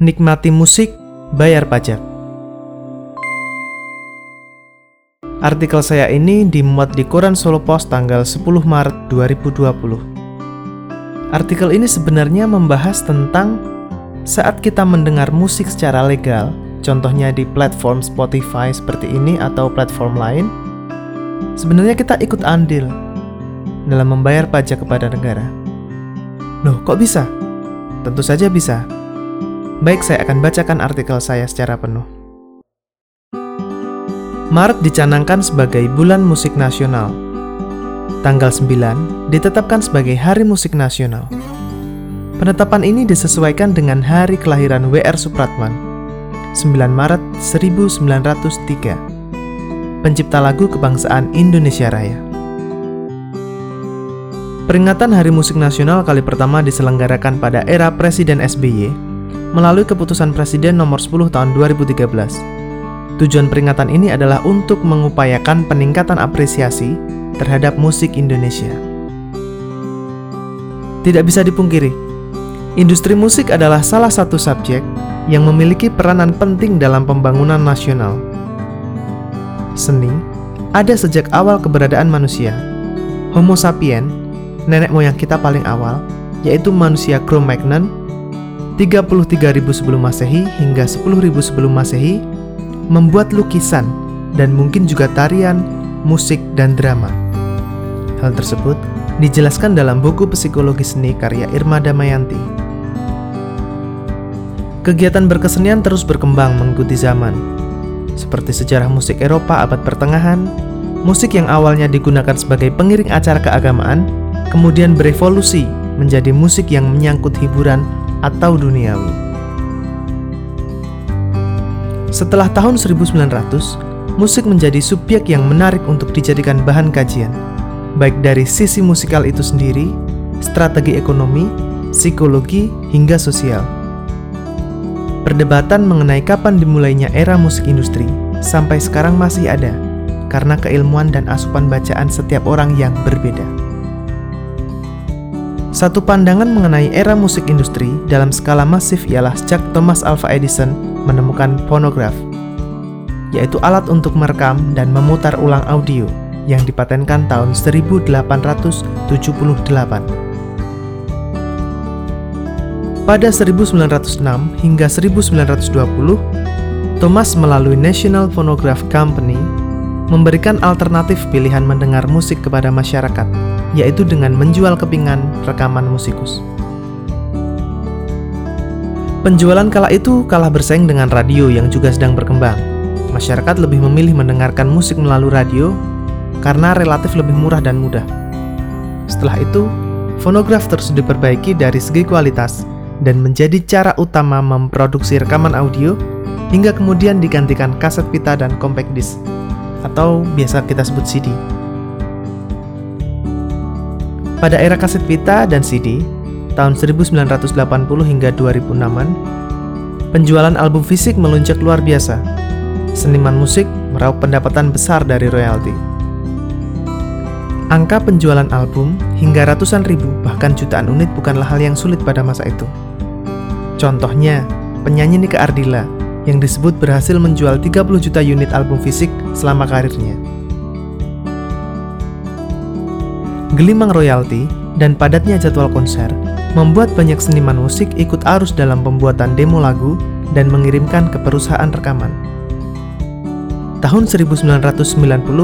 Nikmati musik, bayar pajak. Artikel saya ini dimuat di Koran Solo Post tanggal 10 Maret 2020. Artikel ini sebenarnya membahas tentang saat kita mendengar musik secara legal, contohnya di platform Spotify seperti ini atau platform lain, sebenarnya kita ikut andil dalam membayar pajak kepada negara. Loh, kok bisa? Tentu saja bisa. Baik, saya akan bacakan artikel saya secara penuh. Maret dicanangkan sebagai Bulan Musik Nasional. Tanggal 9 ditetapkan sebagai Hari Musik Nasional. Penetapan ini disesuaikan dengan hari kelahiran W.R. Supratman, 9 Maret 1903, pencipta lagu kebangsaan Indonesia Raya. Peringatan Hari Musik Nasional kali pertama diselenggarakan pada era Presiden SBY melalui keputusan Presiden nomor 10 tahun 2013. Tujuan peringatan ini adalah untuk mengupayakan peningkatan apresiasi terhadap musik Indonesia. Tidak bisa dipungkiri, industri musik adalah salah satu subjek yang memiliki peranan penting dalam pembangunan nasional. Seni ada sejak awal keberadaan manusia. Homo sapien nenek moyang kita paling awal, yaitu manusia Cro-Magnon 33.000 sebelum Masehi hingga 10.000 sebelum Masehi membuat lukisan dan mungkin juga tarian, musik, dan drama. Hal tersebut dijelaskan dalam buku Psikologi Seni karya Irma Damayanti. Kegiatan berkesenian terus berkembang mengikuti zaman, seperti sejarah musik Eropa abad pertengahan, musik yang awalnya digunakan sebagai pengiring acara keagamaan kemudian berevolusi menjadi musik yang menyangkut hiburan atau duniawi. Setelah tahun 1900, musik menjadi subjek yang menarik untuk dijadikan bahan kajian, baik dari sisi musikal itu sendiri, strategi ekonomi, psikologi, hingga sosial. Perdebatan mengenai kapan dimulainya era musik industri sampai sekarang masih ada, karena keilmuan dan asupan bacaan setiap orang yang berbeda. Satu pandangan mengenai era musik industri dalam skala masif ialah sejak Thomas Alva Edison menemukan fonograf, yaitu alat untuk merekam dan memutar ulang audio yang dipatenkan tahun 1878. Pada 1906 hingga 1920, Thomas melalui National Phonograph Company memberikan alternatif pilihan mendengar musik kepada masyarakat yaitu dengan menjual kepingan rekaman musikus. Penjualan kala itu kalah bersaing dengan radio yang juga sedang berkembang. Masyarakat lebih memilih mendengarkan musik melalui radio karena relatif lebih murah dan mudah. Setelah itu, fonograf terus diperbaiki dari segi kualitas dan menjadi cara utama memproduksi rekaman audio hingga kemudian digantikan kaset pita dan compact disc atau biasa kita sebut CD. Pada era kaset pita dan CD, tahun 1980 hingga 2006-an, penjualan album fisik melunjak luar biasa. Seniman musik meraup pendapatan besar dari royalti. Angka penjualan album hingga ratusan ribu bahkan jutaan unit bukanlah hal yang sulit pada masa itu. Contohnya, penyanyi Nika Ardila yang disebut berhasil menjual 30 juta unit album fisik selama karirnya. Gelimang royalti, dan padatnya jadwal konser membuat banyak seniman musik ikut arus dalam pembuatan demo lagu dan mengirimkan ke perusahaan rekaman. Tahun 1990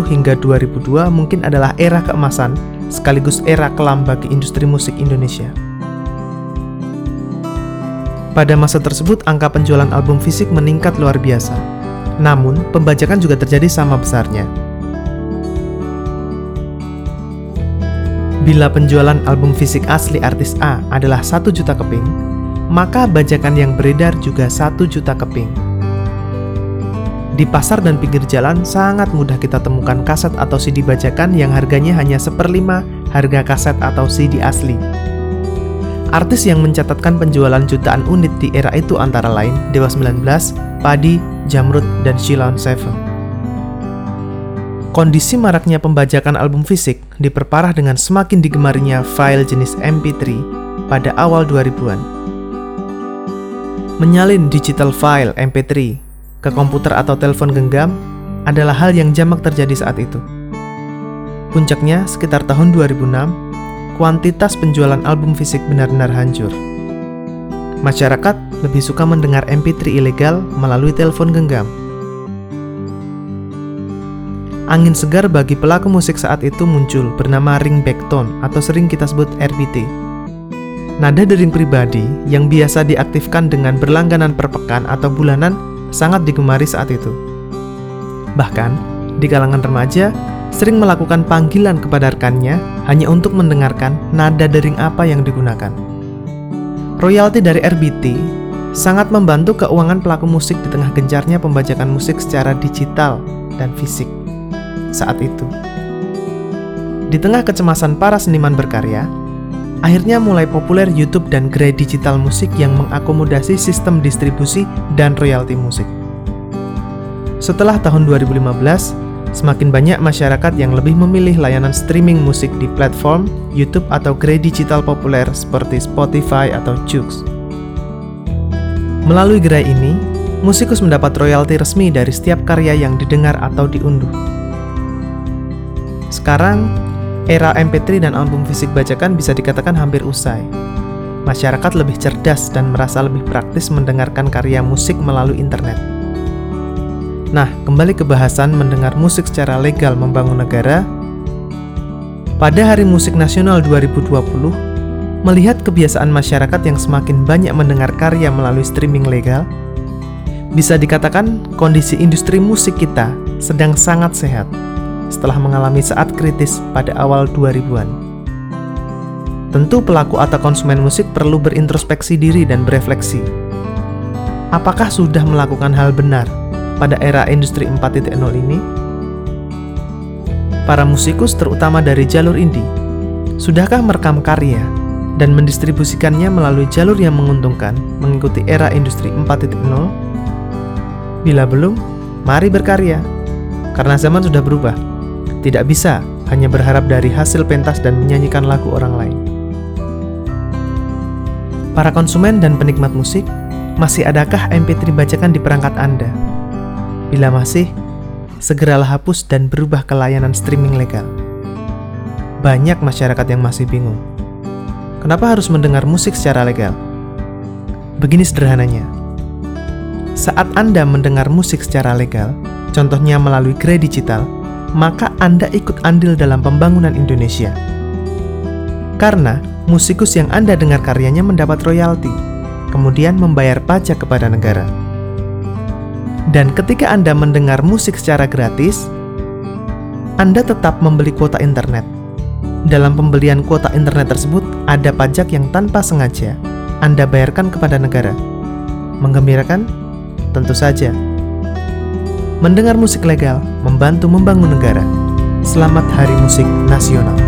hingga 2002 mungkin adalah era keemasan sekaligus era kelam bagi industri musik Indonesia. Pada masa tersebut, angka penjualan album fisik meningkat luar biasa. Namun, pembajakan juga terjadi sama besarnya, Bila penjualan album fisik asli artis A adalah 1 juta keping, maka bajakan yang beredar juga 1 juta keping. Di pasar dan pinggir jalan sangat mudah kita temukan kaset atau CD bajakan yang harganya hanya seperlima harga kaset atau CD asli. Artis yang mencatatkan penjualan jutaan unit di era itu antara lain Dewa 19, Padi, Jamrud, dan Shilon Seven. Kondisi maraknya pembajakan album fisik diperparah dengan semakin digemarinya file jenis MP3 pada awal 2000-an. Menyalin digital file MP3 ke komputer atau telepon genggam adalah hal yang jamak terjadi saat itu. Puncaknya sekitar tahun 2006, kuantitas penjualan album fisik benar-benar hancur. Masyarakat lebih suka mendengar MP3 ilegal melalui telepon genggam. Angin segar bagi pelaku musik saat itu muncul bernama ringback tone atau sering kita sebut RBT Nada dering pribadi yang biasa diaktifkan dengan berlangganan per pekan atau bulanan sangat digemari saat itu. Bahkan, di kalangan remaja, sering melakukan panggilan kepada rekannya hanya untuk mendengarkan nada dering apa yang digunakan. Royalti dari RBT sangat membantu keuangan pelaku musik di tengah gencarnya pembajakan musik secara digital dan fisik saat itu. Di tengah kecemasan para seniman berkarya, Akhirnya mulai populer YouTube dan gerai digital musik yang mengakomodasi sistem distribusi dan royalti musik. Setelah tahun 2015, semakin banyak masyarakat yang lebih memilih layanan streaming musik di platform YouTube atau gerai digital populer seperti Spotify atau Joox. Melalui gerai ini, musikus mendapat royalti resmi dari setiap karya yang didengar atau diunduh. Sekarang, Era MP3 dan album fisik bajakan bisa dikatakan hampir usai. Masyarakat lebih cerdas dan merasa lebih praktis mendengarkan karya musik melalui internet. Nah, kembali ke bahasan mendengar musik secara legal membangun negara. Pada Hari Musik Nasional 2020, melihat kebiasaan masyarakat yang semakin banyak mendengar karya melalui streaming legal, bisa dikatakan kondisi industri musik kita sedang sangat sehat setelah mengalami saat kritis pada awal 2000-an. Tentu pelaku atau konsumen musik perlu berintrospeksi diri dan berefleksi. Apakah sudah melakukan hal benar pada era industri 4.0 ini? Para musikus terutama dari jalur indie, sudahkah merekam karya dan mendistribusikannya melalui jalur yang menguntungkan mengikuti era industri 4.0? Bila belum, mari berkarya, karena zaman sudah berubah. Tidak bisa hanya berharap dari hasil pentas dan menyanyikan lagu orang lain. Para konsumen dan penikmat musik, masih adakah MP3 bacakan di perangkat Anda? Bila masih, segeralah hapus dan berubah ke layanan streaming legal. Banyak masyarakat yang masih bingung. Kenapa harus mendengar musik secara legal? Begini sederhananya. Saat Anda mendengar musik secara legal, contohnya melalui gerai digital, maka Anda ikut andil dalam pembangunan Indonesia. Karena musikus yang Anda dengar karyanya mendapat royalti, kemudian membayar pajak kepada negara. Dan ketika Anda mendengar musik secara gratis, Anda tetap membeli kuota internet. Dalam pembelian kuota internet tersebut, ada pajak yang tanpa sengaja Anda bayarkan kepada negara. Menggembirakan? Tentu saja, Mendengar musik legal membantu membangun negara. Selamat Hari Musik Nasional.